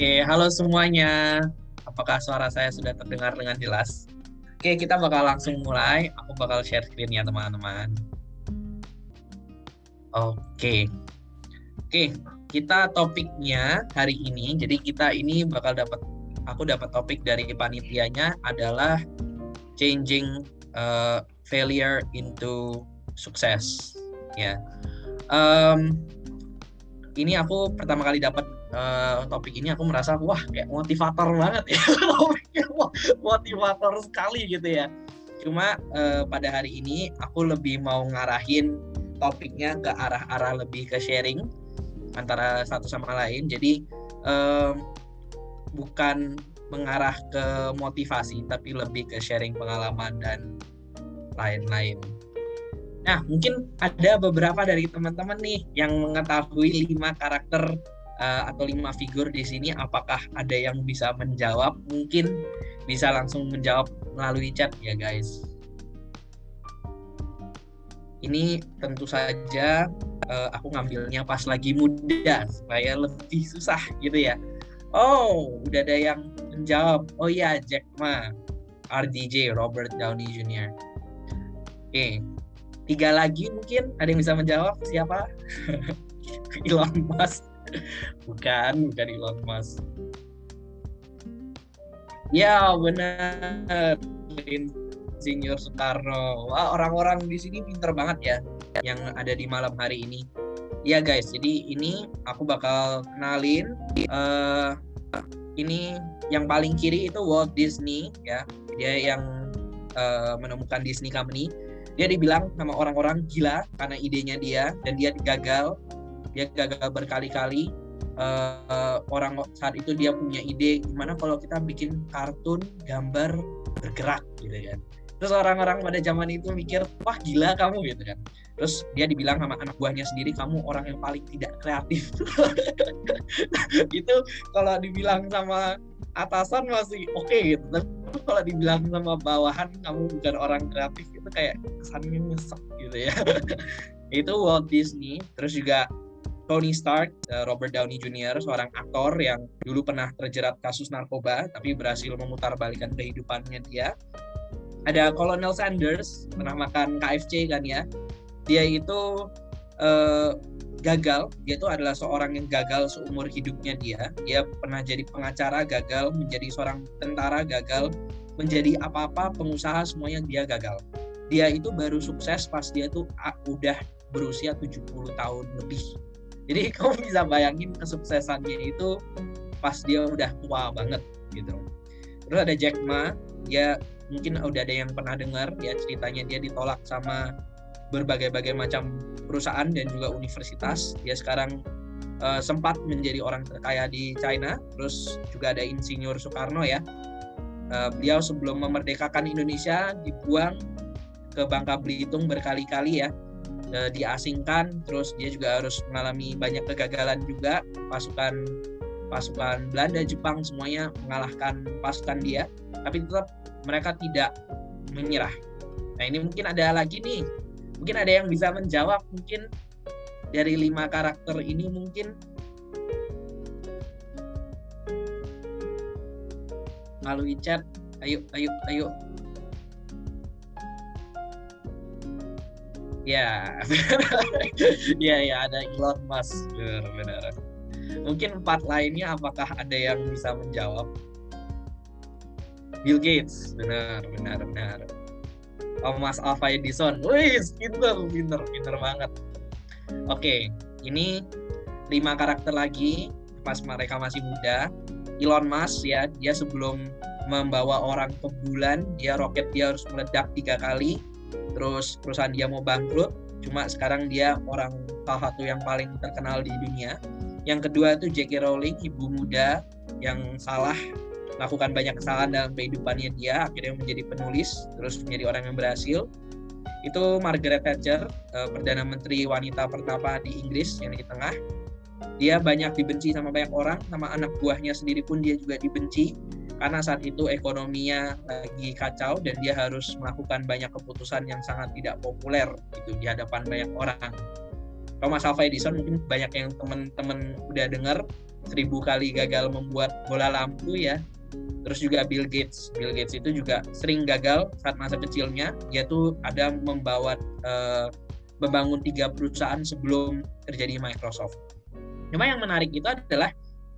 Oke, halo semuanya. Apakah suara saya sudah terdengar dengan jelas? Oke, kita bakal langsung mulai. Aku bakal share screen ya, teman-teman. Oke. Oke, kita topiknya hari ini. Jadi kita ini bakal dapat aku dapat topik dari panitianya adalah changing uh, failure into success. Ya. Um, ini aku pertama kali dapat uh, topik ini aku merasa wah kayak motivator banget ya. Motivator sekali gitu ya. Cuma uh, pada hari ini aku lebih mau ngarahin topiknya ke arah-arah lebih ke sharing antara satu sama lain. Jadi um, bukan mengarah ke motivasi tapi lebih ke sharing pengalaman dan lain-lain. Nah, mungkin ada beberapa dari teman-teman nih yang mengetahui lima karakter uh, atau lima figur di sini apakah ada yang bisa menjawab mungkin bisa langsung menjawab melalui chat ya guys ini tentu saja uh, aku ngambilnya pas lagi muda supaya lebih susah gitu ya oh udah ada yang menjawab oh ya Jack Ma RDJ Robert Downey Jr. Oke, okay. tiga lagi mungkin ada yang bisa menjawab siapa? Elon Musk bukan bukan Elon Musk. Ya benar. Insinyur Soekarno. Wah orang-orang di sini pinter banget ya yang ada di malam hari ini. Ya guys jadi ini aku bakal kenalin uh, ini yang paling kiri itu Walt Disney ya. Dia yang uh, menemukan Disney Company. Dia dibilang sama orang-orang gila karena idenya dia dan dia gagal dia gagal berkali-kali uh, orang saat itu dia punya ide gimana kalau kita bikin kartun gambar bergerak gitu kan. Terus orang-orang pada zaman itu mikir wah gila kamu gitu kan. Terus dia dibilang sama anak buahnya sendiri kamu orang yang paling tidak kreatif. Itu kalau dibilang sama atasan masih oke okay, gitu. Tapi kalau dibilang sama bawahan kamu bukan orang kreatif itu kayak kesannya nyesek gitu ya. Itu Walt Disney terus juga Tony Stark, eh, Robert Downey Jr., seorang aktor yang dulu pernah terjerat kasus narkoba, tapi berhasil memutarbalikkan kehidupannya dia. Ada Colonel Sanders, pernah makan KFC kan ya. Dia itu uh, gagal, dia itu adalah seorang yang gagal seumur hidupnya dia. Dia pernah jadi pengacara, gagal, menjadi seorang tentara, gagal, menjadi apa-apa, pengusaha, semuanya dia gagal. Dia itu baru sukses pas dia tuh ah, udah berusia 70 tahun lebih jadi kamu bisa bayangin kesuksesannya itu pas dia udah tua banget gitu. Terus ada Jack Ma dia mungkin udah ada yang pernah dengar ya ceritanya dia ditolak sama berbagai-bagai macam perusahaan dan juga universitas. Dia sekarang uh, sempat menjadi orang terkaya di China terus juga ada Insinyur Soekarno ya. Uh, beliau sebelum memerdekakan Indonesia dibuang ke Bangka Belitung berkali-kali ya uh, diasingkan terus dia juga harus mengalami banyak kegagalan juga. Pasukan pasukan Belanda Jepang semuanya mengalahkan pasukan dia tapi tetap mereka tidak menyerah. Nah ini mungkin ada lagi nih. Mungkin ada yang bisa menjawab mungkin dari lima karakter ini mungkin. Melalui chat. Ayo ayo ayo Ya, ya ya ada Elon Musk, benar, benar. Mungkin empat lainnya apakah ada yang bisa menjawab? Bill Gates, benar, benar, benar. Thomas Alva Edison, wih, pinter, pinter, pinter banget. Oke, ini lima karakter lagi pas mereka masih muda. Elon Musk ya, dia sebelum membawa orang ke bulan, dia roket dia harus meledak tiga kali terus perusahaan dia mau bangkrut cuma sekarang dia orang salah satu yang paling terkenal di dunia. Yang kedua itu J.K. Rowling ibu muda yang salah melakukan banyak kesalahan dalam kehidupannya dia akhirnya menjadi penulis terus menjadi orang yang berhasil. Itu Margaret Thatcher eh, perdana menteri wanita pertama di Inggris yang di tengah. Dia banyak dibenci sama banyak orang sama anak buahnya sendiri pun dia juga dibenci karena saat itu ekonominya lagi kacau dan dia harus melakukan banyak keputusan yang sangat tidak populer gitu di hadapan banyak orang. Thomas Alva Edison mungkin banyak yang teman-teman udah dengar seribu kali gagal membuat bola lampu ya. Terus juga Bill Gates. Bill Gates itu juga sering gagal saat masa kecilnya. Dia tuh ada membawa uh, membangun tiga perusahaan sebelum terjadi Microsoft. Cuma yang menarik itu adalah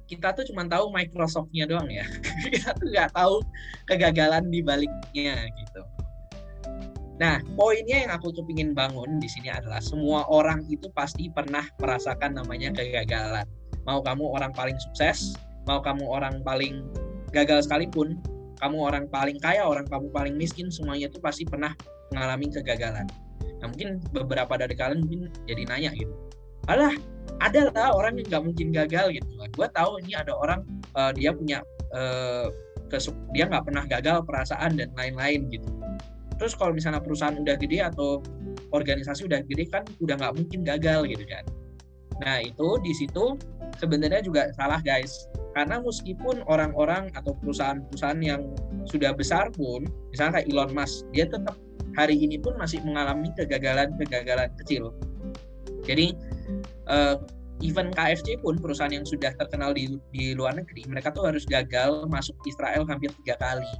kita tuh cuma tahu Microsoftnya doang ya kita tuh nggak tahu kegagalan di baliknya gitu Nah, poinnya yang aku kepingin bangun di sini adalah semua orang itu pasti pernah merasakan namanya kegagalan. Mau kamu orang paling sukses, mau kamu orang paling gagal sekalipun, kamu orang paling kaya, orang kamu paling miskin, semuanya itu pasti pernah mengalami kegagalan. Nah, mungkin beberapa dari kalian mungkin jadi nanya gitu. Alah, ada lah orang yang nggak mungkin gagal gitu. Gue tahu ini ada orang uh, dia punya uh, dia nggak pernah gagal perasaan dan lain-lain gitu. Terus kalau misalnya perusahaan udah gede atau organisasi udah gede kan udah nggak mungkin gagal gitu kan. Nah itu di situ sebenarnya juga salah guys. Karena meskipun orang-orang atau perusahaan-perusahaan yang sudah besar pun misalnya kayak Elon Musk dia tetap hari ini pun masih mengalami kegagalan-kegagalan kecil. Jadi uh, even KFC pun perusahaan yang sudah terkenal di, di luar negeri mereka tuh harus gagal masuk Israel hampir tiga kali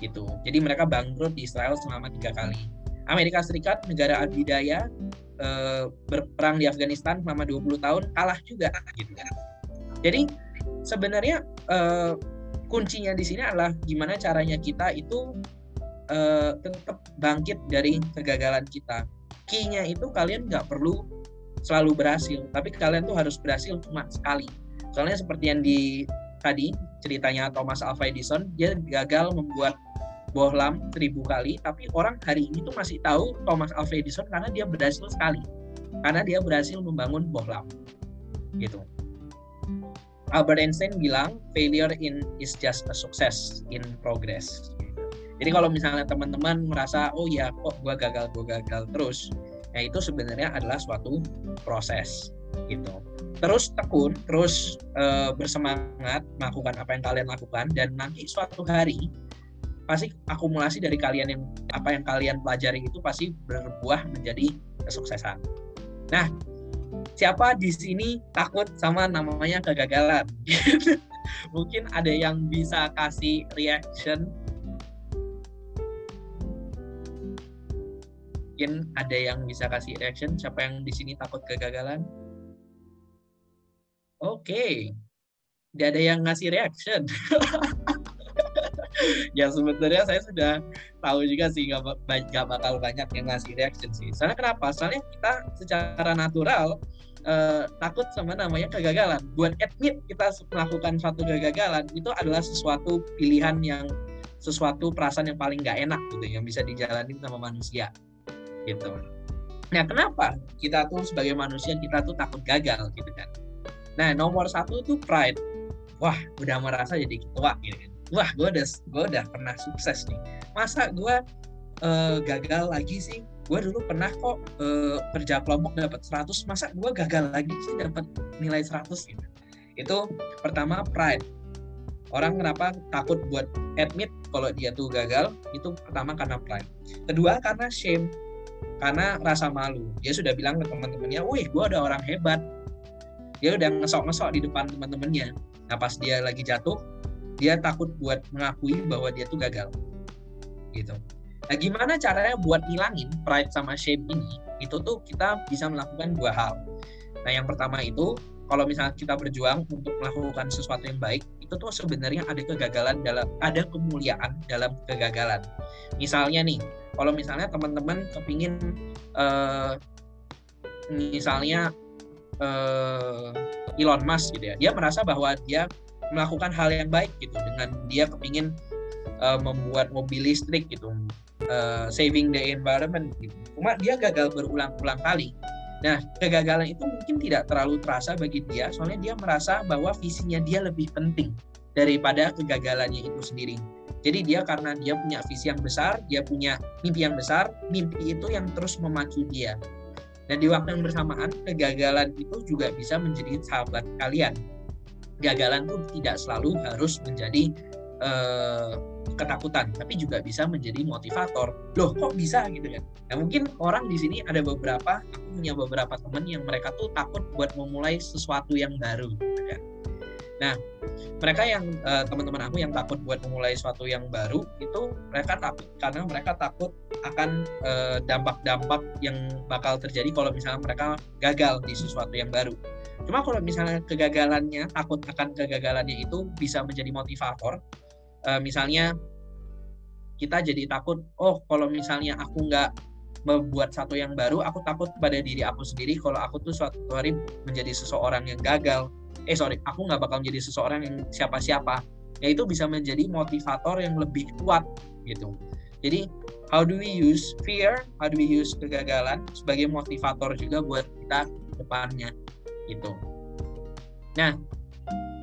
gitu. Jadi mereka bangkrut di Israel selama tiga kali. Amerika Serikat negara adidaya eh, berperang di Afghanistan selama 20 tahun kalah juga gitu. Jadi sebenarnya eh, kuncinya di sini adalah gimana caranya kita itu eh, tetap bangkit dari kegagalan kita. Key-nya itu kalian nggak perlu selalu berhasil, tapi kalian tuh harus berhasil cuma sekali. Soalnya seperti yang di tadi ceritanya Thomas Alva Edison, dia gagal membuat bohlam seribu kali, tapi orang hari ini tuh masih tahu Thomas Alva Edison karena dia berhasil sekali, karena dia berhasil membangun bohlam, gitu. Albert Einstein bilang failure in is just a success in progress. Jadi kalau misalnya teman-teman merasa oh ya kok gue gagal gue gagal terus, ya itu sebenarnya adalah suatu proses gitu. Terus tekun, terus e, bersemangat melakukan apa yang kalian lakukan dan nanti suatu hari pasti akumulasi dari kalian yang apa yang kalian pelajari itu pasti berbuah menjadi kesuksesan. Nah, siapa di sini takut sama namanya kegagalan? Mungkin ada yang bisa kasih reaction. Mungkin ada yang bisa kasih reaction. Siapa yang di sini takut kegagalan? Oke, okay. tidak ada yang ngasih reaction. ya sebenarnya saya sudah tahu juga sih nggak gak bakal banyak yang ngasih reaction sih. Soalnya kenapa? Soalnya kita secara natural uh, takut sama namanya kegagalan. Buat admit kita melakukan suatu kegagalan itu adalah sesuatu pilihan yang sesuatu perasaan yang paling nggak enak gitu yang bisa dijalani sama manusia gitu. Nah kenapa kita tuh sebagai manusia kita tuh takut gagal gitu kan? Nah nomor satu itu pride. Wah udah merasa jadi ketua gitu kan? Wah gue udah gue udah pernah sukses nih. Masa gue uh, gagal lagi sih? Gue dulu pernah kok uh, kerja kelompok dapat 100 masa gue gagal lagi sih dapat nilai 100 gitu? Itu pertama pride. Orang kenapa takut buat admit kalau dia tuh gagal? Itu pertama karena pride. Kedua karena shame karena rasa malu. Dia sudah bilang ke teman-temannya wih gue ada orang hebat. Dia udah ngesok-ngesok di depan teman-temannya. Nah pas dia lagi jatuh dia takut buat mengakui bahwa dia tuh gagal. Gitu. Nah gimana caranya buat ngilangin pride sama shame ini? Itu tuh kita bisa melakukan dua hal. Nah yang pertama itu kalau misalnya kita berjuang untuk melakukan sesuatu yang baik itu tuh sebenarnya ada kegagalan dalam ada kemuliaan dalam kegagalan. Misalnya nih kalau misalnya teman-teman kepingin uh, misalnya uh, Elon Musk gitu ya dia merasa bahwa dia melakukan hal yang baik gitu dengan dia kepingin uh, membuat mobil listrik gitu uh, saving the environment gitu. Cuma dia gagal berulang-ulang kali nah kegagalan itu mungkin tidak terlalu terasa bagi dia soalnya dia merasa bahwa visinya dia lebih penting daripada kegagalannya itu sendiri. Jadi dia karena dia punya visi yang besar dia punya mimpi yang besar mimpi itu yang terus memacu dia. Dan di waktu yang bersamaan kegagalan itu juga bisa menjadi sahabat kalian. Gagalan pun tidak selalu harus menjadi uh, ketakutan, tapi juga bisa menjadi motivator. Loh, kok bisa gitu kan? Nah, mungkin orang di sini ada beberapa, aku punya beberapa teman yang mereka tuh takut buat memulai sesuatu yang baru, gitu kan? Nah, mereka yang uh, teman-teman aku yang takut buat memulai sesuatu yang baru itu mereka takut karena mereka takut akan eh, dampak-dampak yang bakal terjadi kalau misalnya mereka gagal di sesuatu yang baru. Cuma kalau misalnya kegagalannya takut akan kegagalannya itu bisa menjadi motivator. Uh, misalnya kita jadi takut, oh kalau misalnya aku nggak membuat satu yang baru, aku takut pada diri aku sendiri kalau aku tuh suatu hari menjadi seseorang yang gagal. Eh sorry aku nggak bakal menjadi seseorang yang siapa-siapa. Ya itu bisa menjadi motivator yang lebih kuat gitu. Jadi how do we use fear how do we use kegagalan sebagai motivator juga buat kita depannya gitu. Nah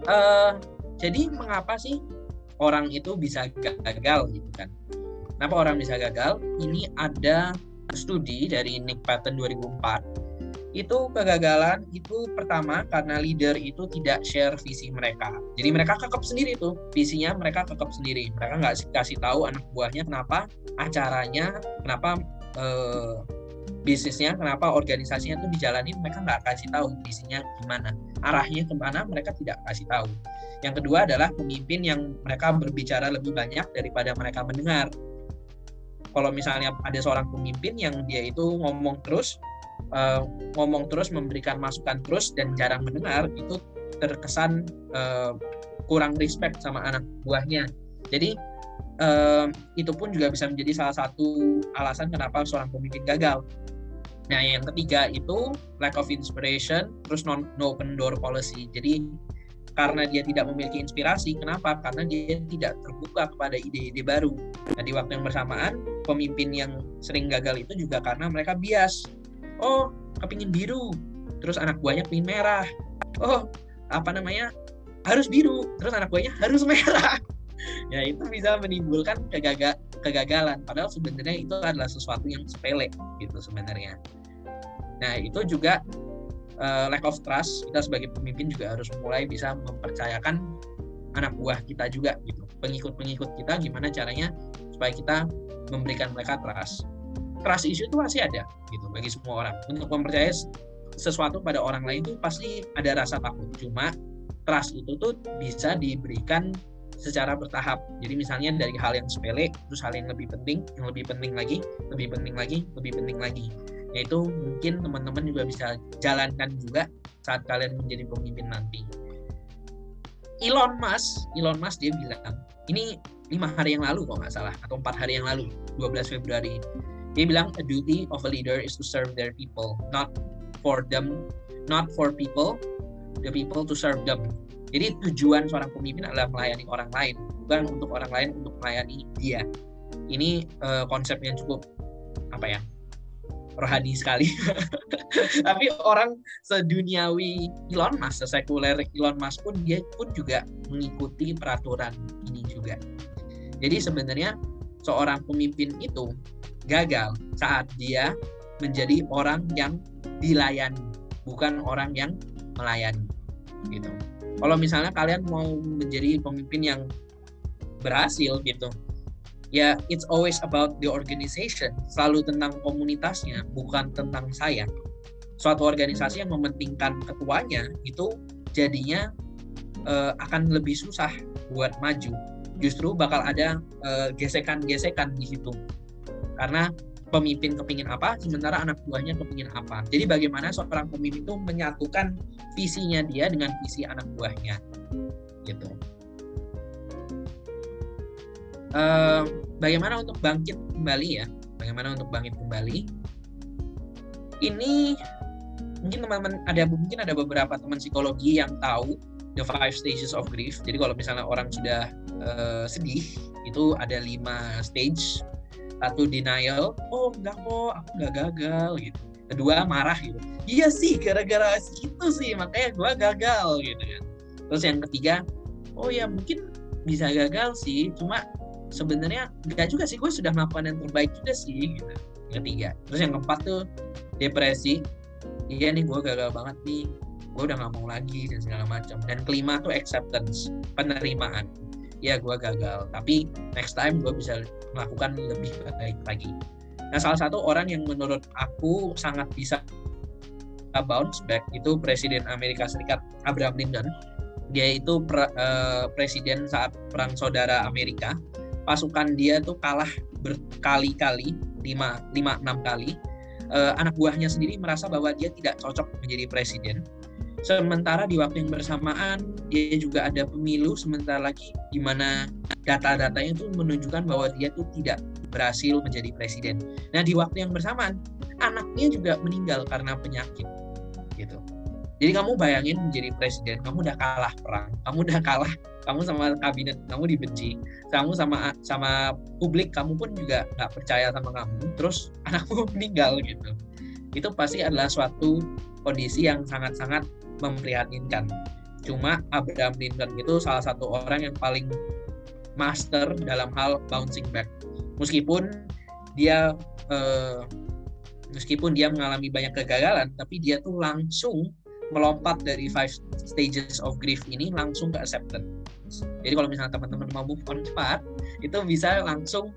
uh, jadi mengapa sih orang itu bisa gagal gitu kan kenapa orang bisa gagal ini ada studi dari Nick Patton 2004 itu kegagalan itu pertama karena leader itu tidak share visi mereka. Jadi mereka kekep sendiri tuh visinya mereka kekep sendiri. Mereka nggak kasih tahu anak buahnya kenapa acaranya, kenapa eh, bisnisnya, kenapa organisasinya tuh dijalanin. Mereka nggak kasih tahu visinya gimana, arahnya ke mana mereka tidak kasih tahu. Yang kedua adalah pemimpin yang mereka berbicara lebih banyak daripada mereka mendengar. Kalau misalnya ada seorang pemimpin yang dia itu ngomong terus, uh, ngomong terus, memberikan masukan terus dan jarang mendengar itu terkesan uh, kurang respect sama anak buahnya. Jadi uh, itu pun juga bisa menjadi salah satu alasan kenapa seorang pemimpin gagal. Nah, yang ketiga itu lack of inspiration, terus non no open door policy. Jadi karena dia tidak memiliki inspirasi, kenapa? Karena dia tidak terbuka kepada ide-ide baru. Nah, di waktu yang bersamaan, pemimpin yang sering gagal itu juga karena mereka bias oh kepingin biru terus anak buahnya kepingin merah oh apa namanya harus biru terus anak buahnya harus merah ya itu bisa menimbulkan kegagal kegagalan padahal sebenarnya itu adalah sesuatu yang sepele gitu sebenarnya nah itu juga uh, lack of trust kita sebagai pemimpin juga harus mulai bisa mempercayakan anak buah kita juga gitu. Pengikut-pengikut kita gimana caranya supaya kita memberikan mereka trust. Trust issue itu masih ada gitu bagi semua orang. Untuk mempercayai sesuatu pada orang lain itu pasti ada rasa takut. Cuma trust itu tuh bisa diberikan secara bertahap. Jadi misalnya dari hal yang sepele terus hal yang lebih penting yang lebih penting lagi lebih penting lagi lebih penting lagi yaitu mungkin teman-teman juga bisa jalankan juga saat kalian menjadi pemimpin nanti. Elon Musk Elon Musk dia bilang ini lima hari yang lalu kok nggak salah atau empat hari yang lalu 12 Februari. Dia bilang a duty of a leader is to serve their people not for them not for people the people to serve them. Jadi tujuan seorang pemimpin adalah melayani orang lain bukan untuk orang lain untuk melayani dia. Ini uh, konsep yang cukup apa ya rohani sekali. Tapi orang seduniawi Elon Musk, sekuler Elon Musk pun dia pun juga mengikuti peraturan ini juga. Jadi sebenarnya seorang pemimpin itu gagal saat dia menjadi orang yang dilayani, bukan orang yang melayani. Gitu. Kalau misalnya kalian mau menjadi pemimpin yang berhasil gitu, ya it's always about the organization, selalu tentang komunitasnya, bukan tentang saya. Suatu organisasi yang mementingkan ketuanya itu jadinya uh, akan lebih susah buat maju. Justru bakal ada eh, gesekan-gesekan uh, di situ. Karena pemimpin kepingin apa sementara anak buahnya kepingin apa. Jadi bagaimana seorang pemimpin itu menyatukan visinya dia dengan visi anak buahnya. Gitu bagaimana untuk bangkit kembali ya? Bagaimana untuk bangkit kembali? Ini mungkin teman-teman ada mungkin ada beberapa teman psikologi yang tahu the five stages of grief. Jadi kalau misalnya orang sudah uh, sedih itu ada lima stage. Satu denial. Oh enggak kok aku nggak gagal gitu. Kedua marah gitu. Iya sih gara-gara itu sih makanya gue gagal gitu kan. Terus yang ketiga oh ya mungkin bisa gagal sih cuma sebenarnya enggak juga sih gue sudah melakukan yang terbaik juga sih gitu. Ketiga. Terus yang keempat tuh depresi. Iya nih gue gagal banget nih. Gue udah nggak mau lagi dan segala macam. Dan kelima tuh acceptance penerimaan. Ya gue gagal. Tapi next time gue bisa melakukan lebih baik lagi. Nah salah satu orang yang menurut aku sangat bisa bounce back itu Presiden Amerika Serikat Abraham Lincoln. Dia itu pre, uh, presiden saat perang saudara Amerika pasukan dia tuh kalah berkali-kali lima lima enam kali uh, anak buahnya sendiri merasa bahwa dia tidak cocok menjadi presiden sementara di waktu yang bersamaan dia juga ada pemilu sementara lagi di mana data-datanya itu menunjukkan bahwa dia tuh tidak berhasil menjadi presiden. Nah di waktu yang bersamaan anaknya juga meninggal karena penyakit gitu. Jadi kamu bayangin menjadi presiden, kamu udah kalah perang, kamu udah kalah, kamu sama kabinet, kamu dibenci, kamu sama sama publik, kamu pun juga nggak percaya sama kamu, terus anakmu meninggal gitu. Itu pasti adalah suatu kondisi yang sangat-sangat memprihatinkan. Cuma Abraham Lincoln itu salah satu orang yang paling master dalam hal bouncing back. Meskipun dia eh, meskipun dia mengalami banyak kegagalan, tapi dia tuh langsung melompat dari five stages of grief ini langsung ke acceptance. Jadi kalau misalnya teman-teman mau move on cepat, itu bisa langsung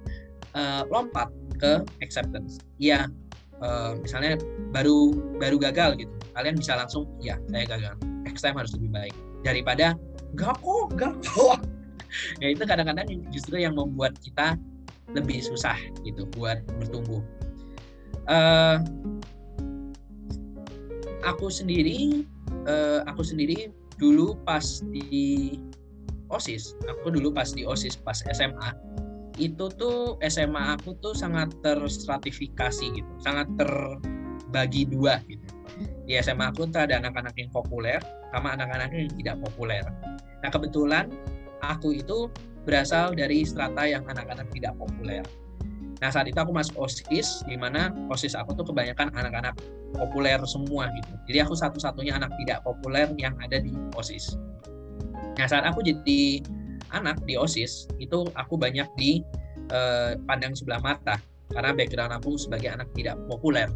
uh, lompat ke acceptance. Iya, uh, misalnya baru baru gagal gitu, kalian bisa langsung ya saya gagal. Next time harus lebih baik daripada gak kok, gak kok. ya itu kadang-kadang justru yang membuat kita lebih susah gitu buat bertumbuh. Uh, aku sendiri uh, aku sendiri dulu pas di osis aku dulu pas di osis pas SMA itu tuh SMA aku tuh sangat terstratifikasi gitu sangat terbagi dua gitu. Di SMA aku tuh ada anak-anak yang populer sama anak-anak yang tidak populer. Nah kebetulan aku itu berasal dari strata yang anak-anak tidak populer Nah saat itu aku masuk OSIS, di mana OSIS aku tuh kebanyakan anak-anak populer semua gitu. Jadi aku satu-satunya anak tidak populer yang ada di OSIS. Nah saat aku jadi anak di OSIS, itu aku banyak di eh, pandang sebelah mata karena background aku sebagai anak tidak populer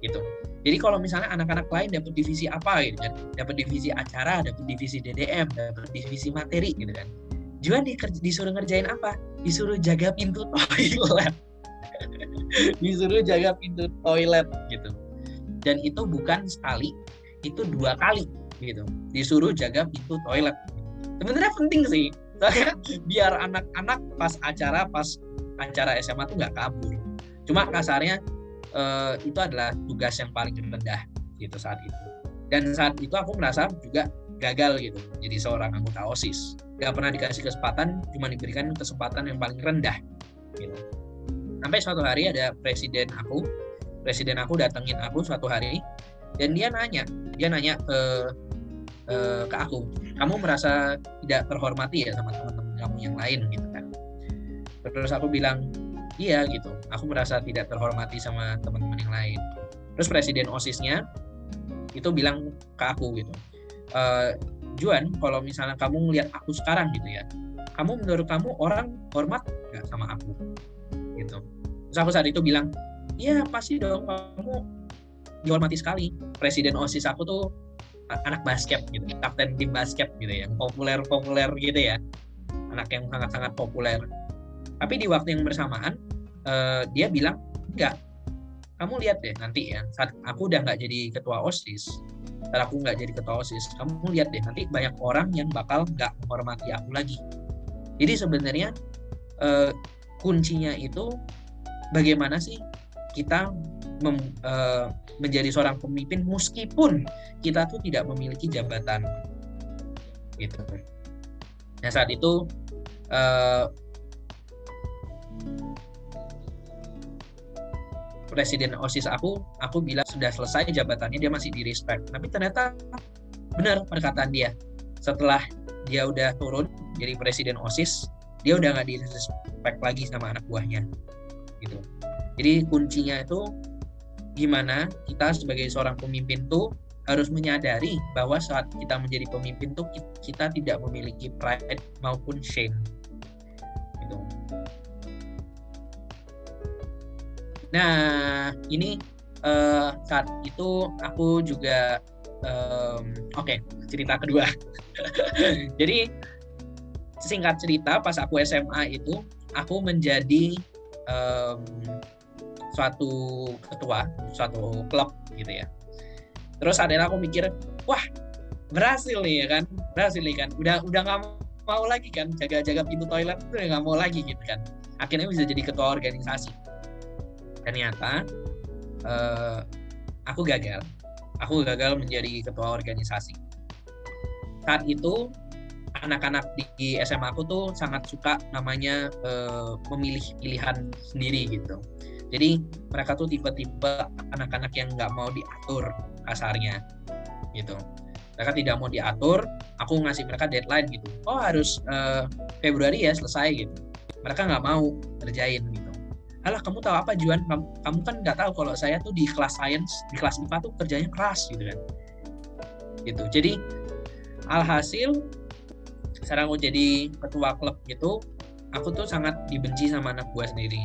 gitu. Jadi kalau misalnya anak-anak lain dapat divisi apa gitu kan, dapat divisi acara, dapat divisi DDM, dapat divisi materi gitu kan. Juan disuruh ngerjain apa? Disuruh jaga pintu toilet. disuruh jaga pintu toilet gitu. Dan itu bukan sekali itu dua kali gitu. Disuruh jaga pintu toilet. Sebenarnya penting sih soalnya biar anak-anak pas acara pas acara SMA tuh nggak kabur. Cuma kasarnya eh, itu adalah tugas yang paling rendah gitu saat itu. Dan saat itu aku merasa juga gagal gitu. Jadi seorang anggota osis. Gak pernah dikasih kesempatan cuma diberikan kesempatan yang paling rendah gitu sampai suatu hari ada presiden aku presiden aku datengin aku suatu hari dan dia nanya dia nanya ke uh, ke aku kamu merasa tidak terhormati ya sama teman-teman kamu yang lain? Gitu kan. Terus aku bilang iya gitu. Aku merasa tidak terhormati sama teman-teman yang lain. Terus presiden osisnya itu bilang ke aku gitu e, Juan kalau misalnya kamu melihat aku sekarang gitu ya kamu menurut kamu orang hormat nggak sama aku gitu. Terus aku saat itu bilang iya pasti dong kamu dihormati sekali. Presiden osis aku tuh anak basket gitu kapten tim basket gitu ya populer populer gitu ya. Anak yang sangat sangat populer. Tapi di waktu yang bersamaan uh, dia bilang enggak. Kamu lihat deh nanti ya saat aku udah nggak jadi ketua osis saat aku nggak jadi ketua osis kamu lihat deh nanti banyak orang yang bakal nggak menghormati aku lagi. Jadi sebenarnya uh, kuncinya itu bagaimana sih kita mem, uh, menjadi seorang pemimpin meskipun kita tuh tidak memiliki jabatan gitu. Nah saat itu uh, presiden osis aku, aku bilang sudah selesai jabatannya dia masih di respect. Tapi ternyata benar perkataan dia. Setelah dia udah turun jadi presiden osis, dia udah nggak di respect lagi sama anak buahnya gitu. Jadi kuncinya itu gimana kita sebagai seorang pemimpin tuh harus menyadari bahwa saat kita menjadi pemimpin tuh kita tidak memiliki pride maupun shame gitu. Nah ini uh, saat itu aku juga um, oke okay, cerita kedua. Jadi singkat cerita pas aku SMA itu aku menjadi um, suatu ketua suatu klub gitu ya. Terus adalah aku mikir wah berhasil nih ya kan berhasil nih kan. Udah udah nggak mau lagi kan jaga-jaga pintu toilet udah nggak mau lagi gitu kan. Akhirnya bisa jadi ketua organisasi. Ternyata uh, aku gagal. Aku gagal menjadi ketua organisasi. Saat itu anak-anak di SMA aku tuh sangat suka namanya uh, memilih pilihan sendiri gitu. Jadi mereka tuh tipe-tipe anak-anak yang nggak mau diatur kasarnya gitu. Mereka tidak mau diatur aku ngasih mereka deadline gitu. Oh harus uh, Februari ya selesai gitu. Mereka nggak mau kerjain gitu. Alah kamu tahu apa Juan? Kamu, kan nggak tahu kalau saya tuh di kelas science di kelas IPA tuh kerjanya keras gitu kan. Gitu. Jadi alhasil sekarang aku jadi ketua klub gitu aku tuh sangat dibenci sama anak buah sendiri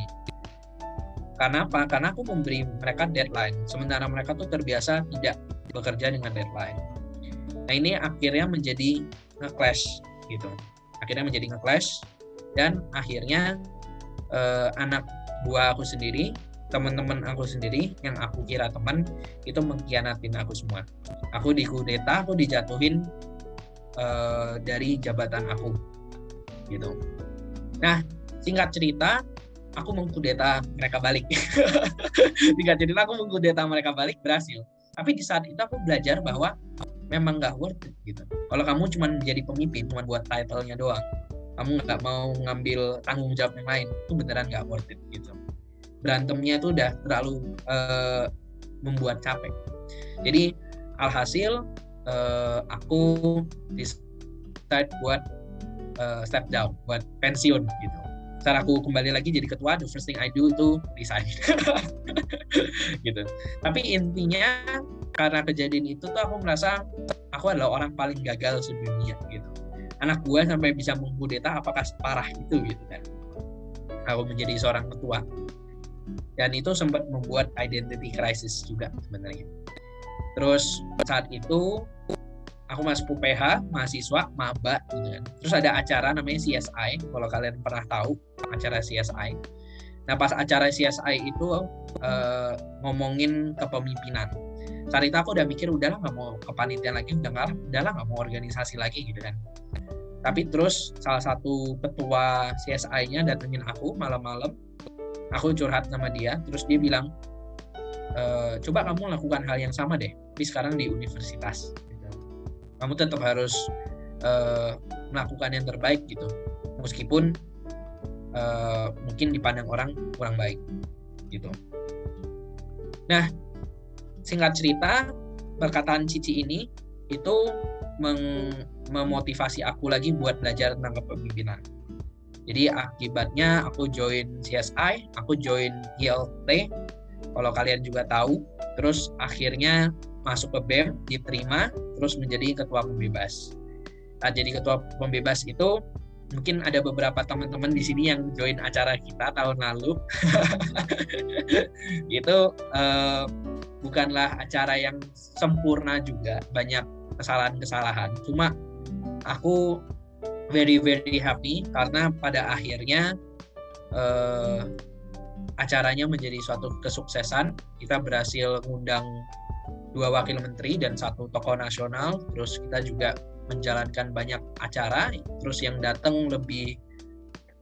karena apa? Karena aku memberi mereka deadline, sementara mereka tuh terbiasa tidak bekerja dengan deadline. Nah ini akhirnya menjadi nge-clash gitu. Akhirnya menjadi nge-clash dan akhirnya eh, anak buah aku sendiri, teman-teman aku sendiri yang aku kira teman itu mengkhianatin aku semua. Aku dikudeta, aku dijatuhin eh, dari jabatan aku gitu. Nah singkat cerita aku mengkudeta mereka balik. Tiga cerita aku mengkudeta mereka balik berhasil. Tapi di saat itu aku belajar bahwa memang nggak worth it gitu. Kalau kamu cuma jadi pemimpin, cuma buat title-nya doang, kamu nggak mau ngambil tanggung jawab yang lain, itu beneran nggak worth it gitu. Berantemnya itu udah terlalu uh, membuat capek. Jadi alhasil uh, aku decide buat uh, step down, buat pensiun gitu. Saat aku kembali lagi jadi ketua the first thing I do itu resign. Gitu. Tapi intinya karena kejadian itu tuh aku merasa aku adalah orang paling gagal sedunia gitu. Anak gue sampai bisa mengkudeta apakah separah itu gitu kan. Aku menjadi seorang ketua. Dan itu sempat membuat identity crisis juga sebenarnya. Terus saat itu aku masuk UPH mahasiswa maba gitu kan. Terus ada acara namanya CSI kalau kalian pernah tahu acara CSI nah pas acara CSI itu uh, ngomongin kepemimpinan. Saat itu aku udah mikir udahlah nggak mau kepanitiaan lagi udah nggak udahlah nggak mau organisasi lagi gitu kan. Tapi terus salah satu ketua CSI-nya datengin aku malam-malam. Aku curhat sama dia terus dia bilang e, coba kamu lakukan hal yang sama deh tapi sekarang di universitas kamu tetap harus uh, melakukan yang terbaik gitu. Meskipun uh, mungkin dipandang orang kurang baik gitu. Nah singkat cerita perkataan Cici ini itu meng memotivasi aku lagi buat belajar tentang kepemimpinan. Jadi akibatnya aku join CSI, aku join ILT. Kalau kalian juga tahu, terus akhirnya masuk ke BEM diterima terus menjadi ketua pembebas. Nah, jadi ketua pembebas itu mungkin ada beberapa teman-teman di sini yang join acara kita tahun lalu. itu uh, bukanlah acara yang sempurna juga, banyak kesalahan-kesalahan. Cuma aku very very happy karena pada akhirnya uh, acaranya menjadi suatu kesuksesan. Kita berhasil mengundang dua wakil menteri dan satu tokoh nasional. Terus kita juga menjalankan banyak acara. Terus yang datang lebih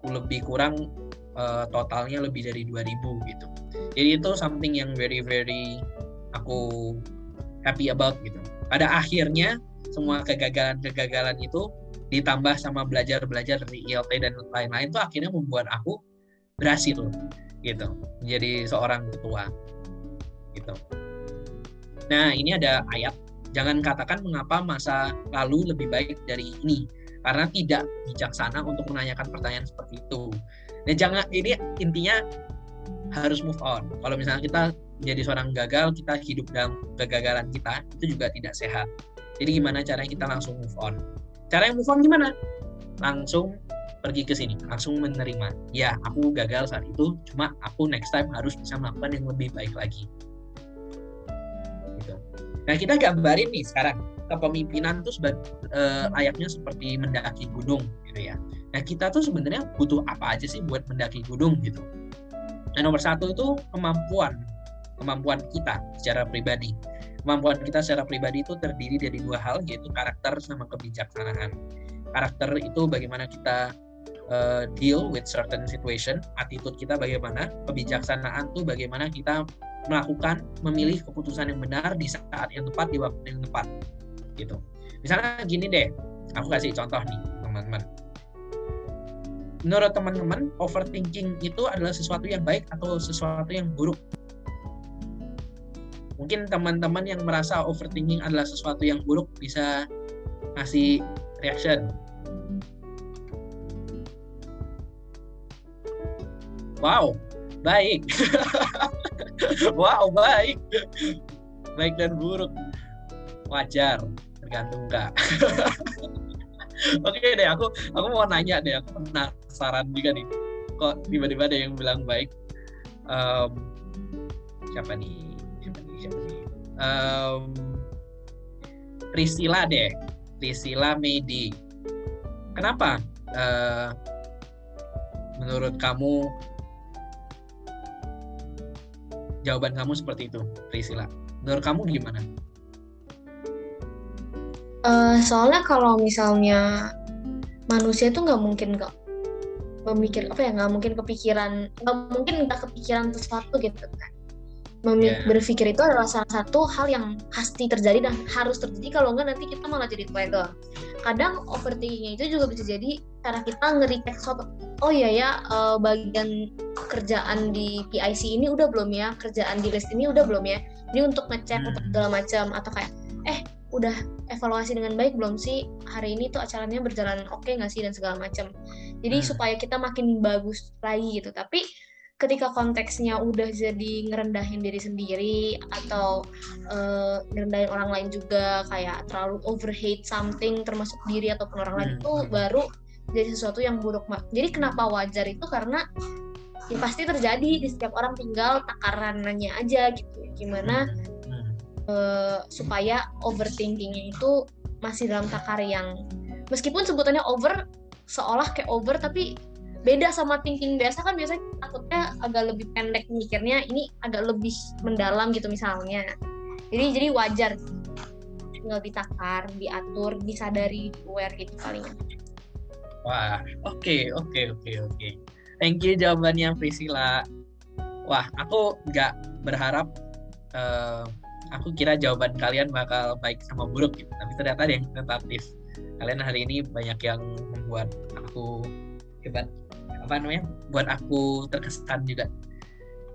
lebih kurang uh, totalnya lebih dari 2000 gitu. Jadi itu something yang very very aku happy about gitu. Pada akhirnya semua kegagalan-kegagalan itu ditambah sama belajar-belajar dari ILT dan lain-lain itu akhirnya membuat aku berhasil gitu menjadi seorang ketua gitu. Nah, ini ada ayat, jangan katakan mengapa masa lalu lebih baik dari ini, karena tidak bijaksana untuk menanyakan pertanyaan seperti itu. Nah, jangan ini intinya harus move on. Kalau misalnya kita menjadi seorang gagal, kita hidup dalam kegagalan kita, itu juga tidak sehat. Jadi gimana caranya kita langsung move on? Cara yang move on gimana? Langsung pergi ke sini, langsung menerima. Ya, aku gagal saat itu, cuma aku next time harus bisa melakukan yang lebih baik lagi. Nah kita gambarin nih sekarang kepemimpinan tuh uh, layaknya seperti mendaki gunung gitu ya. Nah kita tuh sebenarnya butuh apa aja sih buat mendaki gunung gitu. Nah nomor satu itu kemampuan kemampuan kita secara pribadi. kemampuan kita secara pribadi itu terdiri dari dua hal yaitu karakter sama kebijaksanaan karakter itu bagaimana kita uh, deal with certain situation attitude kita bagaimana kebijaksanaan itu bagaimana kita melakukan memilih keputusan yang benar di saat yang tepat di waktu yang tepat gitu. Misalnya gini deh aku kasih contoh nih teman-teman. Menurut teman-teman overthinking itu adalah sesuatu yang baik atau sesuatu yang buruk? Mungkin teman-teman yang merasa overthinking adalah sesuatu yang buruk bisa ngasih reaction. Wow baik wow baik. Baik dan buruk. Wajar tergantung kak. Oke deh aku aku mau nanya deh aku penasaran juga nih. Kok tiba-tiba ada yang bilang baik? Um, siapa nih? Siapa nih? Um, Priscila deh. Priscila Medi kenapa? Uh, menurut kamu jawaban kamu seperti itu Priscila menurut kamu gimana? Uh, soalnya kalau misalnya manusia itu nggak mungkin nggak memikir apa ya nggak mungkin kepikiran nggak mungkin nggak kepikiran sesuatu gitu kan yeah. berpikir itu adalah salah satu hal yang pasti terjadi dan harus terjadi. Kalau enggak nanti kita malah jadi tuega kadang overthinkingnya itu juga bisa jadi cara kita nge-recheck oh iya ya uh, bagian kerjaan di PIC ini udah belum ya? Kerjaan di list ini udah belum ya? Ini untuk ngecek hmm. untuk segala macam. Atau kayak eh udah evaluasi dengan baik belum sih? Hari ini tuh acaranya berjalan oke okay nggak sih? dan segala macam. Jadi hmm. supaya kita makin bagus lagi gitu. Tapi ketika konteksnya udah jadi ngerendahin diri sendiri atau uh, ngerendahin orang lain juga kayak terlalu overhate something termasuk diri ataupun orang lain hmm. itu baru jadi sesuatu yang buruk mak. Jadi kenapa wajar itu karena ya pasti terjadi di setiap orang tinggal takarannya aja gitu. Gimana uh, supaya overthinkingnya itu masih dalam takar yang meskipun sebutannya over seolah kayak over tapi beda sama thinking biasa kan biasanya takutnya agak lebih pendek mikirnya ini agak lebih mendalam gitu misalnya. Jadi jadi wajar tinggal ditakar diatur disadari aware gitu paling. Wah oke okay, oke okay, oke okay, oke. Okay. thank you jawabannya Priscila wah aku nggak berharap uh, aku kira jawaban kalian bakal baik sama buruk gitu. Tapi ternyata ada yang tentatif. Kalian hari ini banyak yang membuat aku hebat apa namanya buat aku terkesan juga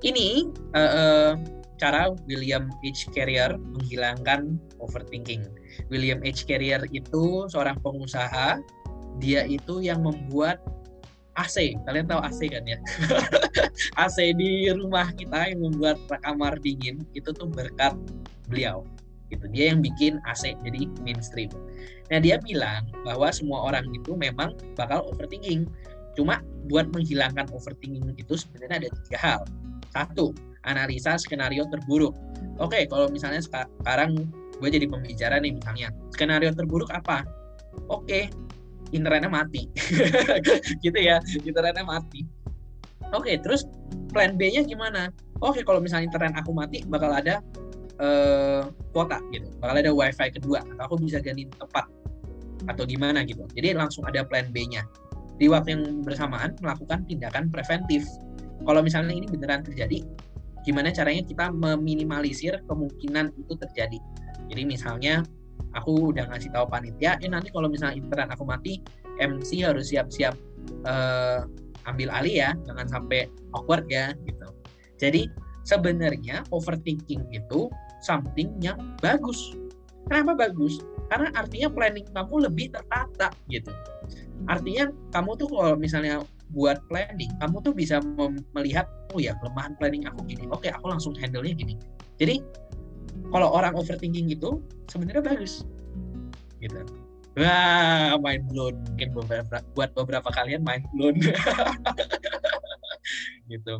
ini uh, uh, cara William H. Carrier menghilangkan overthinking. William H. Carrier itu seorang pengusaha, dia itu yang membuat AC. Kalian tahu AC kan ya? AC di rumah kita yang membuat kamar dingin itu tuh berkat beliau. Gitu. Dia yang bikin AC jadi mainstream. Nah, dia bilang bahwa semua orang itu memang bakal overthinking. Cuma buat menghilangkan overthinking itu sebenarnya ada tiga hal. Satu, analisa skenario terburuk. Oke, kalau misalnya sekarang gue jadi pembicara nih misalnya, skenario terburuk apa? Oke, internetnya mati. gitu ya, internetnya mati. Oke, terus plan B-nya gimana? Oke, kalau misalnya internet aku mati, bakal ada uh, kuota gitu, bakal ada wifi kedua, atau aku bisa ganti tempat atau gimana gitu. Jadi langsung ada plan B-nya di waktu yang bersamaan melakukan tindakan preventif. Kalau misalnya ini beneran terjadi, gimana caranya kita meminimalisir kemungkinan itu terjadi. Jadi misalnya aku udah ngasih tahu panitia, eh nanti kalau misalnya internet aku mati, MC harus siap-siap uh, ambil alih ya, jangan sampai awkward ya gitu. Jadi sebenarnya overthinking itu something yang bagus. Kenapa bagus? Karena artinya planning kamu lebih tertata gitu. Artinya kamu tuh kalau misalnya buat planning kamu tuh bisa melihat oh ya kelemahan planning aku gini oke aku langsung handle-nya gini. Jadi kalau orang overthinking itu sebenarnya bagus. Gitu. Wah mind blown. Mungkin beberapa buat beberapa kalian mind blown. Gitu.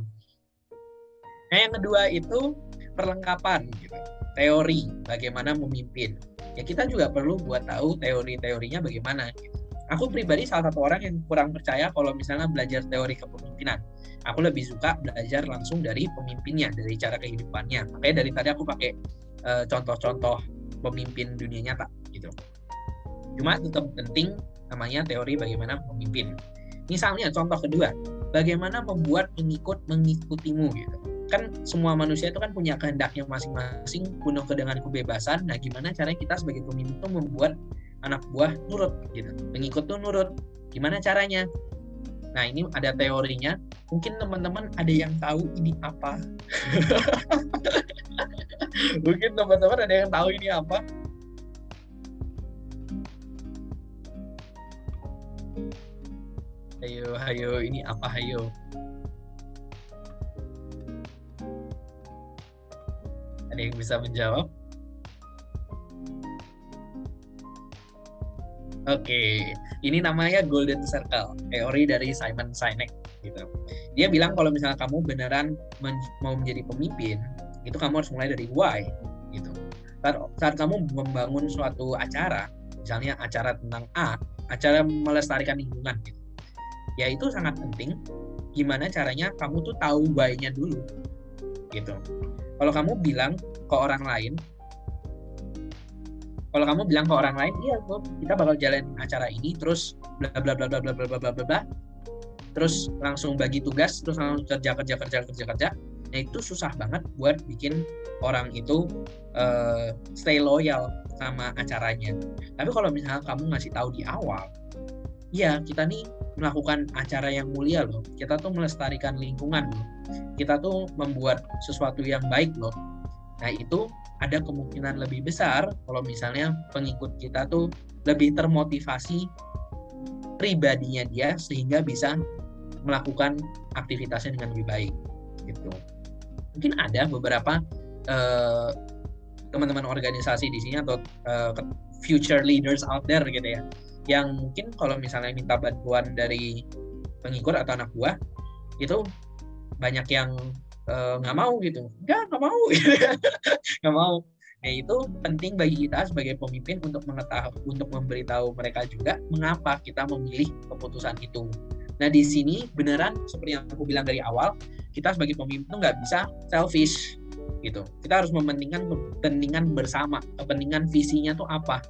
Nah yang kedua itu perlengkapan gitu teori bagaimana memimpin ya kita juga perlu buat tahu teori-teorinya bagaimana gitu aku pribadi salah satu orang yang kurang percaya kalau misalnya belajar teori kepemimpinan. Aku lebih suka belajar langsung dari pemimpinnya, dari cara kehidupannya. Makanya dari tadi aku pakai uh, contoh-contoh pemimpin dunia nyata gitu. Cuma tetap penting namanya teori bagaimana memimpin. Misalnya contoh kedua, bagaimana membuat pengikut mengikutimu gitu. Kan semua manusia itu kan punya kehendaknya masing-masing, penuh dengan kebebasan. Nah, gimana caranya kita sebagai pemimpin itu membuat anak buah nurut gitu. Pengikut tuh nurut. Gimana caranya? Nah, ini ada teorinya. Mungkin teman-teman ada yang tahu ini apa. Mungkin teman-teman ada yang tahu ini apa. Ayo, ayo, ini apa ayo? Ada yang bisa menjawab? Oke, ini namanya Golden Circle, teori dari Simon Sinek gitu. Dia bilang kalau misalnya kamu beneran men mau menjadi pemimpin, itu kamu harus mulai dari why gitu. Saat, saat kamu membangun suatu acara, misalnya acara tentang A, acara melestarikan lingkungan gitu ya itu sangat penting gimana caranya kamu tuh tahu why-nya dulu gitu kalau kamu bilang ke orang lain kalau kamu bilang ke orang lain iya kita bakal jalan acara ini terus bla bla bla bla bla bla bla bla bla terus langsung bagi tugas terus langsung kerja kerja kerja kerja kerja nah itu susah banget buat bikin orang itu uh, stay loyal sama acaranya. Tapi kalau misalnya kamu ngasih tahu di awal ya kita nih melakukan acara yang mulia loh. Kita tuh melestarikan lingkungan loh. Kita tuh membuat sesuatu yang baik loh. Nah itu ada kemungkinan lebih besar kalau misalnya pengikut kita tuh lebih termotivasi pribadinya dia sehingga bisa melakukan aktivitasnya dengan lebih baik gitu. Mungkin ada beberapa eh, teman-teman organisasi di sini atau uh, future leaders out there gitu ya yang mungkin kalau misalnya minta bantuan dari pengikut atau anak buah itu banyak yang eh, nggak uh, mau gitu. Nggak nggak mau. Nggak mau. Nah itu penting bagi kita sebagai pemimpin untuk mengetahui untuk memberitahu mereka juga mengapa kita memilih keputusan itu. Nah di sini beneran seperti yang aku bilang dari awal kita sebagai pemimpin nggak bisa selfish gitu. Kita harus mementingkan kepentingan bersama kepentingan visinya tuh apa.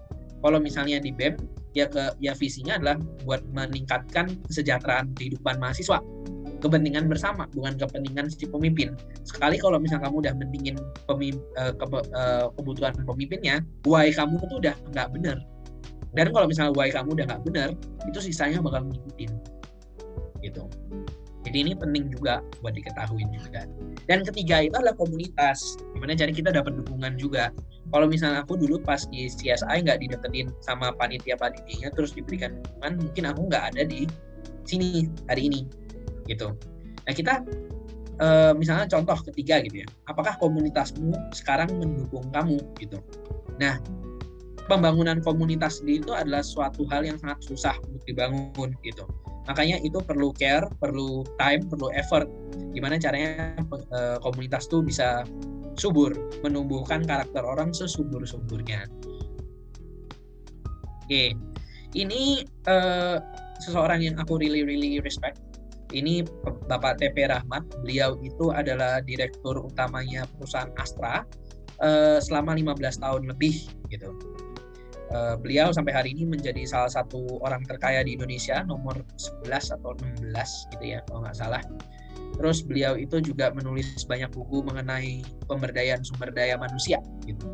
Kalau misalnya di BEM ya ke ya visinya adalah buat meningkatkan kesejahteraan kehidupan mahasiswa. Kepentingan bersama bukan kepentingan si pemimpin. Sekali kalau misalnya kamu udah mendingin pemim, uh, ke, uh, kebutuhan pemimpinnya why kamu itu udah nggak benar dan kalau misalnya why kamu udah nggak benar itu sisanya bakal ngikutin. Gitu jadi ini penting juga buat diketahui juga. Dan ketiga itu adalah komunitas. Gimana jadi kita dapat dukungan juga. Kalau misalnya aku dulu pas di CSI nggak dideketin sama panitia-panitianya terus diberikan dukungan, mungkin aku nggak ada di sini hari ini, gitu. Nah kita e, misalnya contoh ketiga gitu ya, apakah komunitasmu sekarang mendukung kamu gitu. Nah pembangunan komunitas sendiri itu adalah suatu hal yang sangat susah untuk dibangun gitu Makanya itu perlu care, perlu time, perlu effort. Gimana caranya uh, komunitas tuh bisa subur, menumbuhkan karakter orang sesubur-suburnya. Oke, ini uh, seseorang yang aku really really respect. Ini Bapak TP Rahmat. Beliau itu adalah direktur utamanya perusahaan Astra uh, selama 15 tahun lebih gitu uh, beliau sampai hari ini menjadi salah satu orang terkaya di Indonesia nomor 11 atau 16 gitu ya kalau nggak salah. Terus beliau itu juga menulis banyak buku mengenai pemberdayaan sumber daya manusia gitu.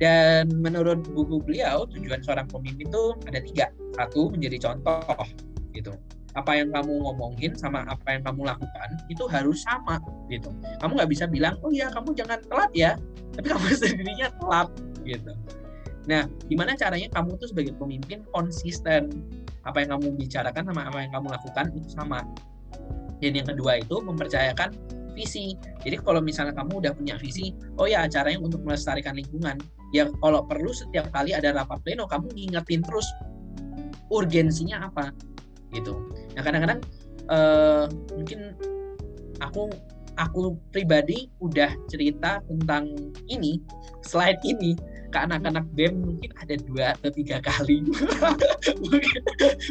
Dan menurut buku beliau tujuan seorang pemimpin itu ada tiga. Satu menjadi contoh gitu. Apa yang kamu ngomongin sama apa yang kamu lakukan itu harus sama gitu. Kamu nggak bisa bilang oh ya kamu jangan telat ya, tapi kamu sendirinya telat gitu Nah, gimana caranya kamu tuh sebagai pemimpin konsisten apa yang kamu bicarakan sama apa yang kamu lakukan itu sama. Dan yang kedua itu mempercayakan visi. Jadi kalau misalnya kamu udah punya visi, oh ya acaranya untuk melestarikan lingkungan, ya kalau perlu setiap kali ada rapat pleno kamu ngingetin terus urgensinya apa gitu. Nah kadang-kadang uh, mungkin aku aku pribadi udah cerita tentang ini slide ini ke anak-anak BEM mungkin ada dua atau tiga kali. Mungkin,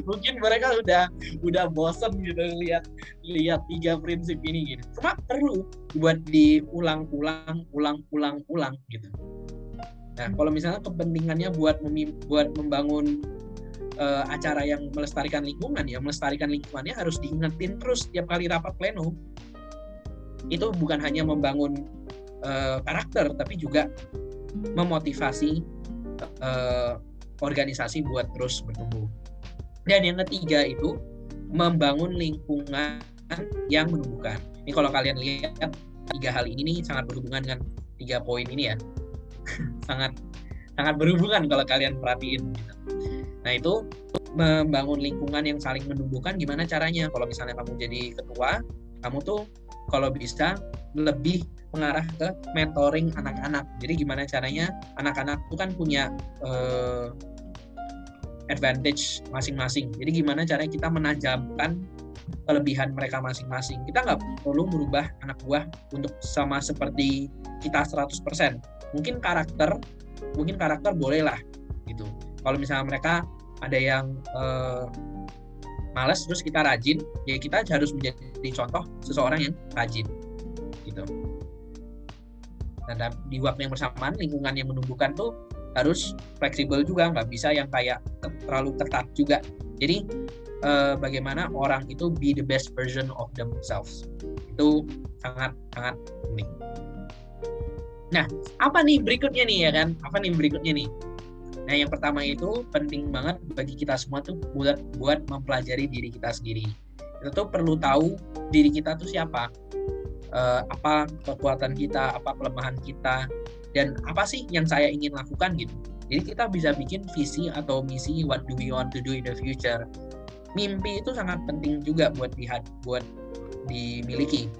mungkin mereka udah udah bosen gitu lihat lihat tiga prinsip ini gitu. Cuma perlu buat diulang-ulang ulang-ulang ulang gitu. Nah kalau misalnya kepentingannya buat buat membangun uh, acara yang melestarikan lingkungan ya melestarikan lingkungannya harus diingetin terus tiap kali rapat pleno. Itu bukan hanya membangun uh, karakter tapi juga memotivasi uh, organisasi buat terus bertumbuh. Dan yang ketiga itu membangun lingkungan yang menumbuhkan. Ini kalau kalian lihat tiga hal ini nih sangat berhubungan dengan tiga poin ini ya. sangat sangat berhubungan kalau kalian perhatiin. Nah itu membangun lingkungan yang saling menumbuhkan gimana caranya? Kalau misalnya kamu jadi ketua, kamu tuh kalau bisa lebih mengarah ke mentoring anak-anak. Jadi gimana caranya anak-anak itu kan punya uh, advantage masing-masing. Jadi gimana caranya kita menajamkan kelebihan mereka masing-masing. Kita nggak perlu merubah anak buah untuk sama seperti kita 100%. Mungkin karakter, mungkin karakter boleh lah gitu. Kalau misalnya mereka ada yang uh, males terus kita rajin, ya kita harus menjadi contoh seseorang yang rajin gitu. Dan di waktu yang bersamaan lingkungan yang menumbuhkan tuh harus fleksibel juga nggak bisa yang kayak terlalu ketat juga. Jadi eh, bagaimana orang itu be the best version of themselves. Itu sangat sangat penting. Nah apa nih berikutnya nih ya kan? Apa nih berikutnya nih nah yang pertama itu penting banget bagi kita semua tuh buat buat mempelajari diri kita sendiri kita tuh perlu tahu diri kita tuh siapa uh, apa kekuatan kita, apa kelemahan kita, dan apa sih yang saya ingin lakukan gitu. Jadi kita bisa bikin visi atau misi what do we want to do in the future. Mimpi itu sangat penting juga buat lihat, buat dimiliki.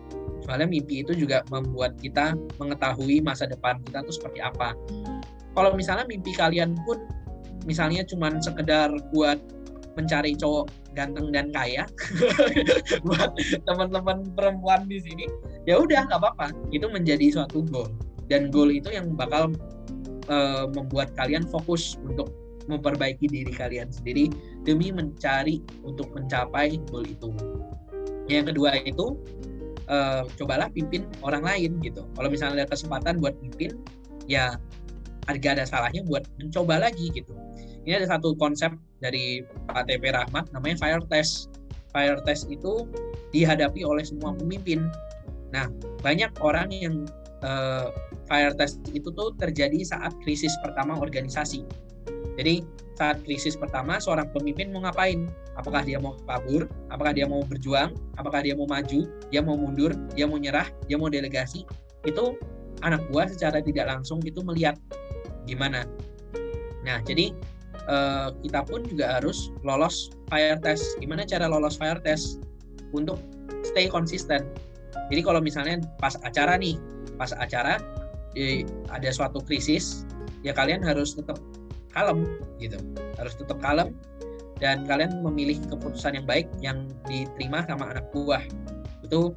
Soalnya mimpi itu juga membuat kita mengetahui masa depan kita tuh seperti apa. Kalau misalnya mimpi kalian pun misalnya cuma sekedar buat mencari cowok ganteng dan kaya buat teman-teman perempuan di sini ya udah nggak apa-apa. Itu menjadi suatu goal. Dan goal itu yang bakal uh, membuat kalian fokus untuk memperbaiki diri kalian sendiri demi mencari untuk mencapai goal itu. Yang kedua itu uh, cobalah pimpin orang lain gitu. Kalau misalnya ada kesempatan buat pimpin ya harga ada salahnya buat mencoba lagi gitu ini ada satu konsep dari Pak TP Rahmat namanya fire test. Fire test itu dihadapi oleh semua pemimpin. Nah, banyak orang yang uh, fire test itu tuh terjadi saat krisis pertama organisasi. Jadi saat krisis pertama seorang pemimpin mau ngapain? Apakah dia mau kabur? Apakah dia mau berjuang? Apakah dia mau maju? Dia mau mundur? Dia mau nyerah? Dia mau delegasi? Itu anak buah secara tidak langsung itu melihat gimana. Nah, jadi uh, kita pun juga harus lolos fire test. Gimana cara lolos fire test? Untuk stay konsisten. Jadi kalau misalnya pas acara nih, pas acara ada suatu krisis, ya kalian harus tetap kalem gitu. Harus tetap kalem dan kalian memilih keputusan yang baik yang diterima sama anak buah. Itu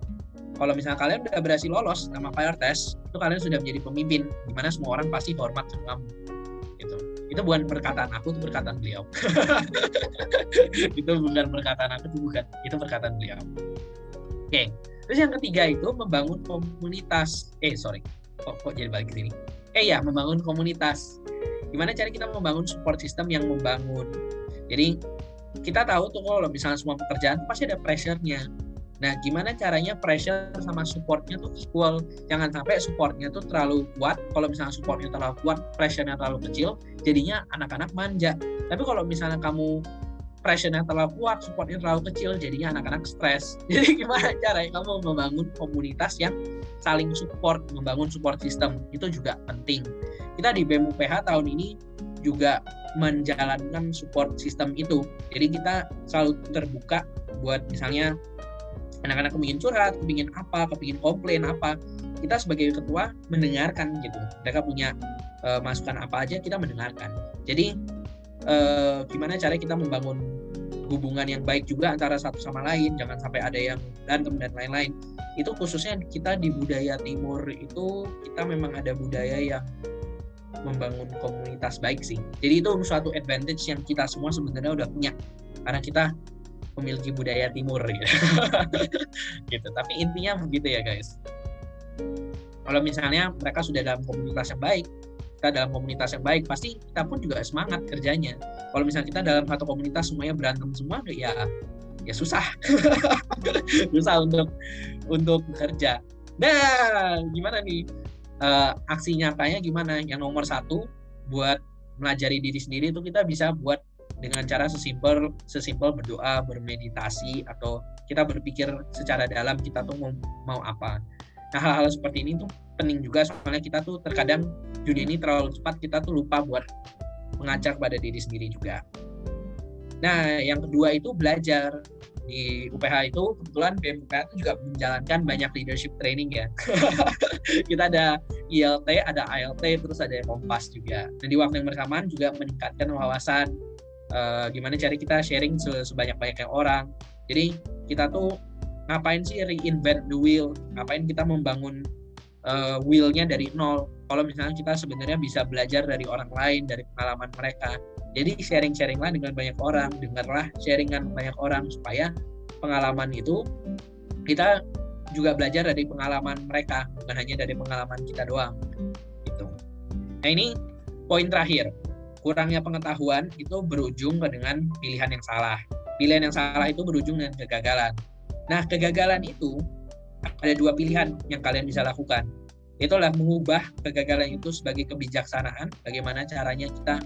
kalau misalnya kalian udah berhasil lolos sama fire test, itu kalian sudah menjadi pemimpin, di mana semua orang pasti hormat sama kamu. Itu bukan perkataan aku itu perkataan beliau. Itu bukan perkataan aku itu bukan itu perkataan beliau. Oke. Okay. terus yang ketiga itu membangun komunitas. Eh sorry. Kok, kok jadi balik ke sini? Eh ya membangun komunitas. Gimana cara kita membangun support system yang membangun? Jadi kita tahu tuh kalau misalnya semua pekerjaan pasti ada pressure-nya Nah, gimana caranya pressure sama supportnya tuh equal? Jangan sampai supportnya tuh terlalu kuat. Kalau misalnya supportnya terlalu kuat, pressure-nya terlalu kecil, jadinya anak-anak manja. Tapi kalau misalnya kamu pressure-nya terlalu kuat, supportnya terlalu kecil, jadinya anak-anak stres. Jadi gimana caranya kamu membangun komunitas yang saling support, membangun support system, itu juga penting. Kita di BEM UPH tahun ini juga menjalankan support system itu. Jadi kita selalu terbuka buat misalnya anak-anak kepingin curhat, kepingin apa, kepingin komplain apa, kita sebagai ketua mendengarkan gitu. Mereka punya uh, masukan apa aja kita mendengarkan. Jadi uh, gimana cara kita membangun hubungan yang baik juga antara satu sama lain, jangan sampai ada yang dan lain-lain. Itu khususnya kita di budaya timur itu kita memang ada budaya yang membangun komunitas baik sih. Jadi itu suatu advantage yang kita semua sebenarnya udah punya karena kita memiliki budaya timur gitu. gitu. Tapi intinya begitu ya guys. Kalau misalnya mereka sudah dalam komunitas yang baik, kita dalam komunitas yang baik, pasti kita pun juga semangat kerjanya. Kalau misalnya kita dalam satu komunitas semuanya berantem semua, ya ya susah, susah untuk untuk bekerja. Nah, gimana nih? Uh, aksi nyatanya gimana? Yang nomor satu buat melajari diri sendiri itu kita bisa buat dengan cara sesimpel sesimpel berdoa, bermeditasi atau kita berpikir secara dalam kita tuh mau, mau apa. Nah hal-hal seperti ini tuh penting juga soalnya kita tuh terkadang dunia ini terlalu cepat kita tuh lupa buat mengajar pada diri sendiri juga. Nah yang kedua itu belajar di UPH itu kebetulan BMUPH itu juga menjalankan banyak leadership training ya. kita ada ILT, ada ALT, terus ada Kompas juga. Dan di waktu yang bersamaan juga meningkatkan wawasan uh, gimana cara kita sharing sebanyak-banyaknya orang. Jadi kita tuh ngapain sih reinvent the wheel? Ngapain kita membangun uh, wheel-nya dari nol? Kalau misalnya kita sebenarnya bisa belajar dari orang lain, dari pengalaman mereka jadi sharing-sharinglah dengan banyak orang, dengarlah sharingan banyak orang supaya pengalaman itu kita juga belajar dari pengalaman mereka, bukan hanya dari pengalaman kita doang. Gitu. Nah ini poin terakhir, kurangnya pengetahuan itu berujung dengan pilihan yang salah. Pilihan yang salah itu berujung dengan kegagalan. Nah kegagalan itu ada dua pilihan yang kalian bisa lakukan. Itulah mengubah kegagalan itu sebagai kebijaksanaan, bagaimana caranya kita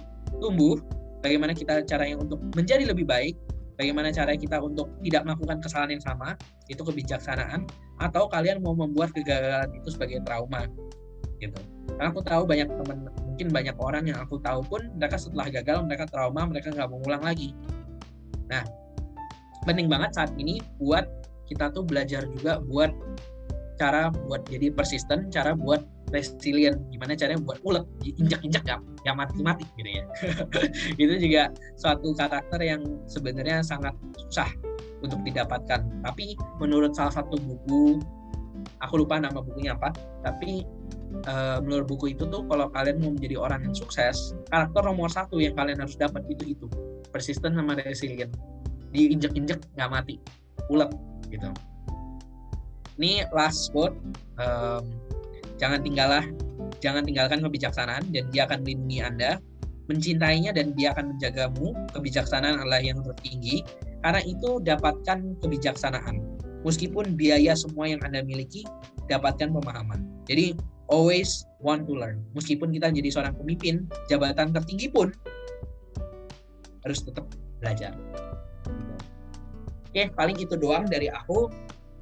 tumbuh bagaimana kita caranya untuk menjadi lebih baik, bagaimana cara kita untuk tidak melakukan kesalahan yang sama, itu kebijaksanaan, atau kalian mau membuat kegagalan itu sebagai trauma, gitu. Karena aku tahu banyak teman, mungkin banyak orang yang aku tahu pun mereka setelah gagal mereka trauma, mereka nggak mau ulang lagi. Nah, penting banget saat ini buat kita tuh belajar juga buat cara buat jadi persisten, cara buat resilient. Gimana caranya buat ulet injak-injak ya yang mati-mati gitu ya. Itu juga suatu karakter yang sebenarnya sangat susah untuk didapatkan. Tapi menurut salah satu buku aku lupa nama bukunya apa tapi uh, menurut buku itu tuh kalau kalian mau menjadi orang yang sukses karakter nomor satu yang kalian harus dapat itu itu persisten sama resilient diinjek-injek nggak mati ulet gitu ini last quote um, Jangan tinggallah, jangan tinggalkan kebijaksanaan dan dia akan melindungi Anda. Mencintainya dan dia akan menjagamu. Kebijaksanaan adalah yang tertinggi. Karena itu dapatkan kebijaksanaan. Meskipun biaya semua yang Anda miliki, dapatkan pemahaman. Jadi always want to learn. Meskipun kita jadi seorang pemimpin, jabatan tertinggi pun harus tetap belajar. Oke, paling itu doang dari aku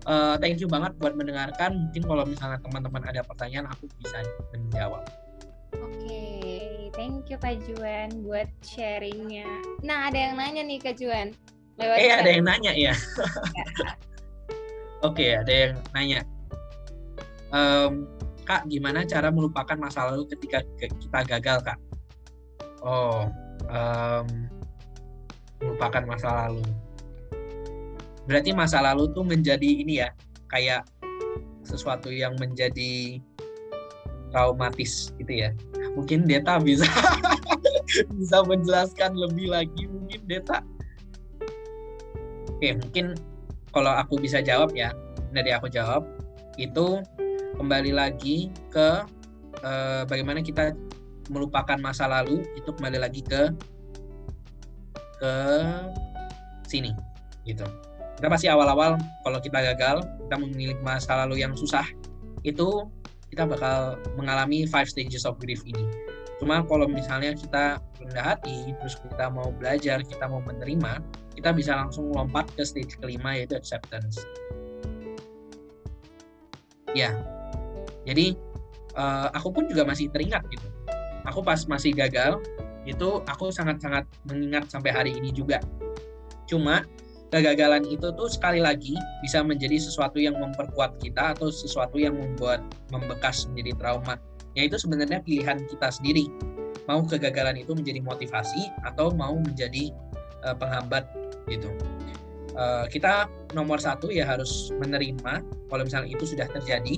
uh, thank you banget buat mendengarkan. Mungkin kalau misalnya teman-teman ada pertanyaan, aku bisa menjawab. Oke, okay. thank you Kak Juan buat sharingnya. Nah, ada yang nanya nih Kak Juan. Lewat eh, ada yang nanya ya. Oke, okay, ada yang nanya. Um, Kak, gimana cara melupakan masa lalu ketika kita gagal, Kak? Oh, um, melupakan masa lalu. Berarti masa lalu tuh menjadi ini ya kayak sesuatu yang menjadi traumatis gitu ya. Mungkin Deta bisa bisa menjelaskan lebih lagi mungkin Deta. Oke mungkin kalau aku bisa jawab ya dari aku jawab itu kembali lagi ke eh, bagaimana kita melupakan masa lalu itu kembali lagi ke ke sini gitu. Kita pasti awal-awal kalau kita gagal kita memiliki masa lalu yang susah itu kita bakal mengalami five stages of grief ini. Cuma kalau misalnya kita rendah hati terus kita mau belajar kita mau menerima kita bisa langsung lompat ke stage kelima yaitu acceptance. Ya jadi uh, aku pun juga masih teringat gitu aku pas masih gagal itu aku sangat-sangat mengingat sampai hari ini juga cuma kegagalan itu tuh sekali lagi bisa menjadi sesuatu yang memperkuat kita atau sesuatu yang membuat membekas menjadi trauma. Ya itu sebenarnya pilihan kita sendiri. Mau kegagalan itu menjadi motivasi atau mau menjadi uh, penghambat gitu. Uh, kita nomor satu ya harus menerima kalau misalnya itu sudah terjadi.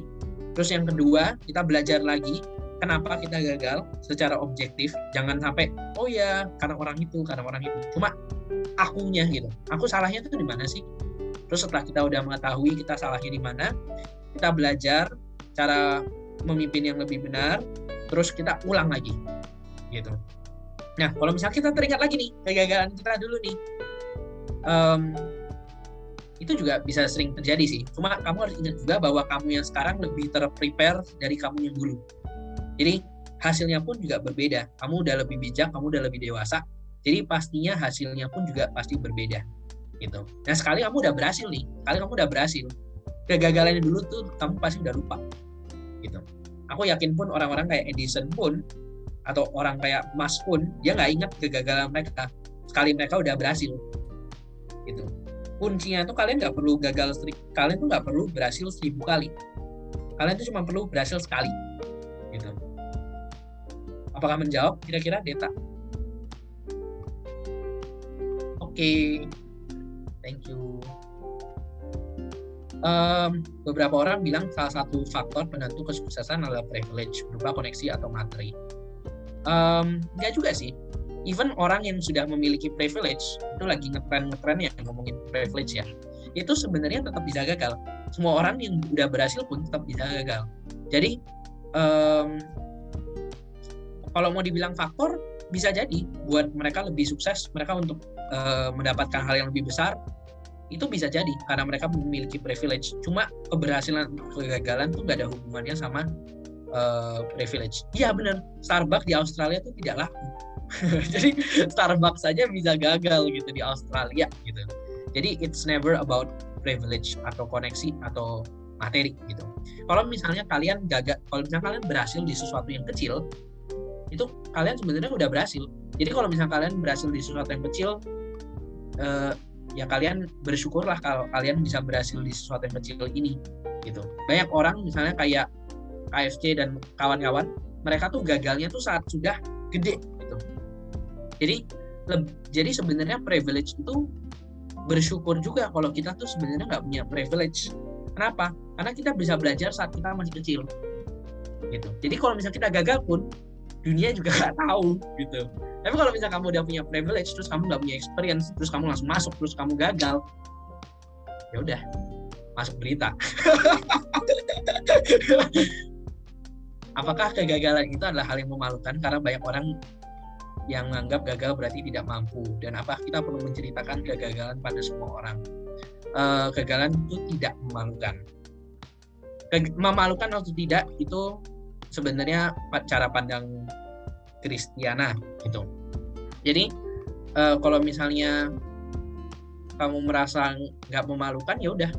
Terus yang kedua kita belajar lagi kenapa kita gagal secara objektif. Jangan sampai oh ya karena orang itu karena orang itu. Cuma akunya gitu. Aku salahnya tuh di mana sih? Terus setelah kita udah mengetahui kita salahnya di mana kita belajar cara memimpin yang lebih benar terus kita ulang lagi gitu. Nah kalau misalnya kita teringat lagi nih kegagalan kita dulu nih. Um, itu juga bisa sering terjadi sih. Cuma kamu harus ingat juga bahwa kamu yang sekarang lebih terprepare dari kamu yang dulu. Jadi hasilnya pun juga berbeda. Kamu udah lebih bijak, kamu udah lebih dewasa. Jadi pastinya hasilnya pun juga pasti berbeda. Gitu. Nah sekali kamu udah berhasil nih, sekali kamu udah berhasil, kegagalannya dulu tuh kamu pasti udah lupa. Gitu. Aku yakin pun orang-orang kayak Edison pun atau orang kayak Mas pun dia nggak ingat kegagalan mereka sekali mereka udah berhasil. Gitu. Kuncinya tuh kalian nggak perlu gagal kalian tuh nggak perlu berhasil seribu kali. Kalian tuh cuma perlu berhasil sekali. Gitu Apakah menjawab kira-kira Deta? Oke, okay. thank you. Um, beberapa orang bilang salah satu faktor penentu kesuksesan adalah privilege berupa koneksi atau materi. Um, enggak juga sih. Even orang yang sudah memiliki privilege itu lagi ngetren-ngetren ya ngomongin privilege ya. Itu sebenarnya tetap bisa gagal. Semua orang yang udah berhasil pun tetap bisa gagal. Jadi um, kalau mau dibilang faktor bisa jadi buat mereka lebih sukses mereka untuk uh, mendapatkan hal yang lebih besar itu bisa jadi karena mereka memiliki privilege cuma keberhasilan kegagalan tuh gak ada hubungannya sama uh, privilege iya benar Starbucks di Australia tuh tidak laku jadi Starbucks saja bisa gagal gitu di Australia gitu. Jadi it's never about privilege atau koneksi atau materi gitu. Kalau misalnya kalian gagal kalau misalnya kalian berhasil di sesuatu yang kecil itu kalian sebenarnya udah berhasil. Jadi kalau misalnya kalian berhasil di sesuatu yang kecil eh, ya kalian bersyukurlah kalau kalian bisa berhasil di sesuatu yang kecil ini gitu. Banyak orang misalnya kayak KFC dan kawan-kawan mereka tuh gagalnya tuh saat sudah gede jadi jadi sebenarnya privilege itu bersyukur juga kalau kita tuh sebenarnya nggak punya privilege. Kenapa? Karena kita bisa belajar saat kita masih kecil. Gitu. Jadi kalau misalnya kita gagal pun dunia juga nggak tahu gitu. Tapi kalau misalnya kamu udah punya privilege terus kamu nggak punya experience terus kamu langsung masuk terus kamu gagal ya udah masuk berita. Apakah kegagalan itu adalah hal yang memalukan karena banyak orang yang menganggap gagal berarti tidak mampu dan apa kita perlu menceritakan kegagalan pada semua orang uh, kegagalan itu tidak memalukan memalukan atau tidak itu sebenarnya cara pandang Kristiana gitu. Jadi uh, kalau misalnya kamu merasa nggak memalukan ya udah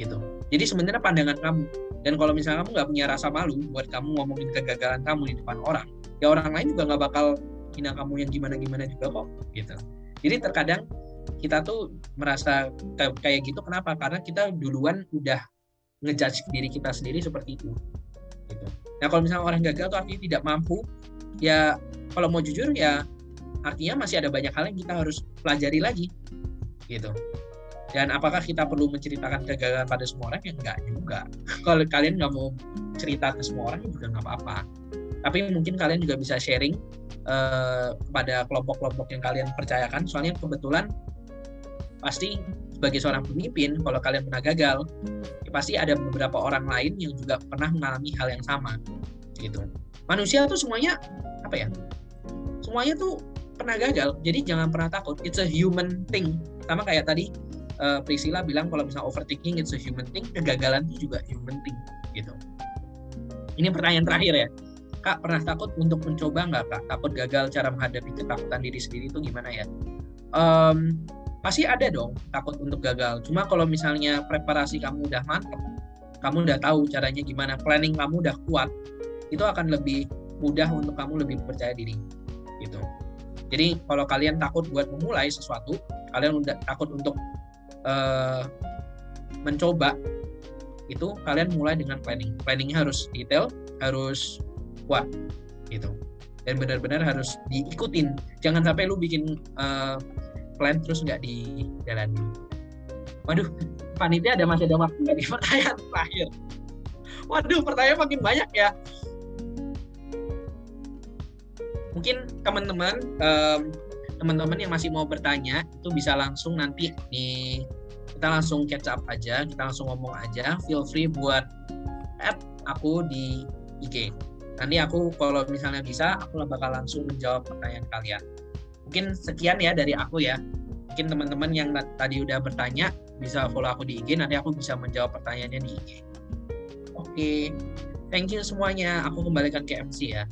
gitu. Jadi sebenarnya pandangan kamu. Dan kalau misalnya kamu nggak punya rasa malu buat kamu ngomongin kegagalan kamu di depan orang, ya orang lain juga nggak bakal hina kamu yang gimana-gimana juga kok gitu. Jadi terkadang kita tuh merasa kayak gitu kenapa? Karena kita duluan udah ngejudge diri kita sendiri seperti itu. Gitu. Nah kalau misalnya orang gagal tuh artinya tidak mampu, ya kalau mau jujur ya artinya masih ada banyak hal yang kita harus pelajari lagi, gitu. Dan apakah kita perlu menceritakan kegagalan pada semua orang? Ya enggak juga. kalau kalian nggak mau cerita ke semua orang juga nggak apa-apa. Tapi mungkin kalian juga bisa sharing uh, kepada kelompok-kelompok yang kalian percayakan. Soalnya kebetulan pasti sebagai seorang pemimpin, kalau kalian pernah gagal, ya pasti ada beberapa orang lain yang juga pernah mengalami hal yang sama, gitu. Manusia tuh semuanya apa ya? Semuanya tuh pernah gagal, jadi jangan pernah takut. It's a human thing. Sama kayak tadi uh, Priscilla bilang kalau misalnya overthinking it's a human thing, kegagalan itu juga human thing, gitu. Ini pertanyaan terakhir ya. Kak pernah takut untuk mencoba nggak kak? Takut gagal cara menghadapi ketakutan diri sendiri itu gimana ya? Um, pasti ada dong takut untuk gagal. Cuma kalau misalnya preparasi kamu udah mantap, kamu udah tahu caranya gimana, planning kamu udah kuat, itu akan lebih mudah untuk kamu lebih percaya diri. Gitu. Jadi kalau kalian takut buat memulai sesuatu, kalian udah takut untuk uh, mencoba, itu kalian mulai dengan planning. Planningnya harus detail, harus kuat, gitu. Dan benar-benar harus diikutin. Jangan sampai lu bikin uh, plan terus nggak dijalani. Waduh, panitia ada masih ada waktu nggak di pertanyaan terakhir? Waduh, pertanyaan makin banyak ya. mungkin teman-teman um, teman-teman yang masih mau bertanya itu bisa langsung nanti nih kita langsung catch up aja kita langsung ngomong aja feel free buat add aku di IG nanti aku kalau misalnya bisa aku bakal langsung menjawab pertanyaan kalian. Mungkin sekian ya dari aku ya. Mungkin teman-teman yang tadi udah bertanya bisa follow aku di IG nanti aku bisa menjawab pertanyaannya di IG oke thank you semuanya. Aku kembalikan ke MC ya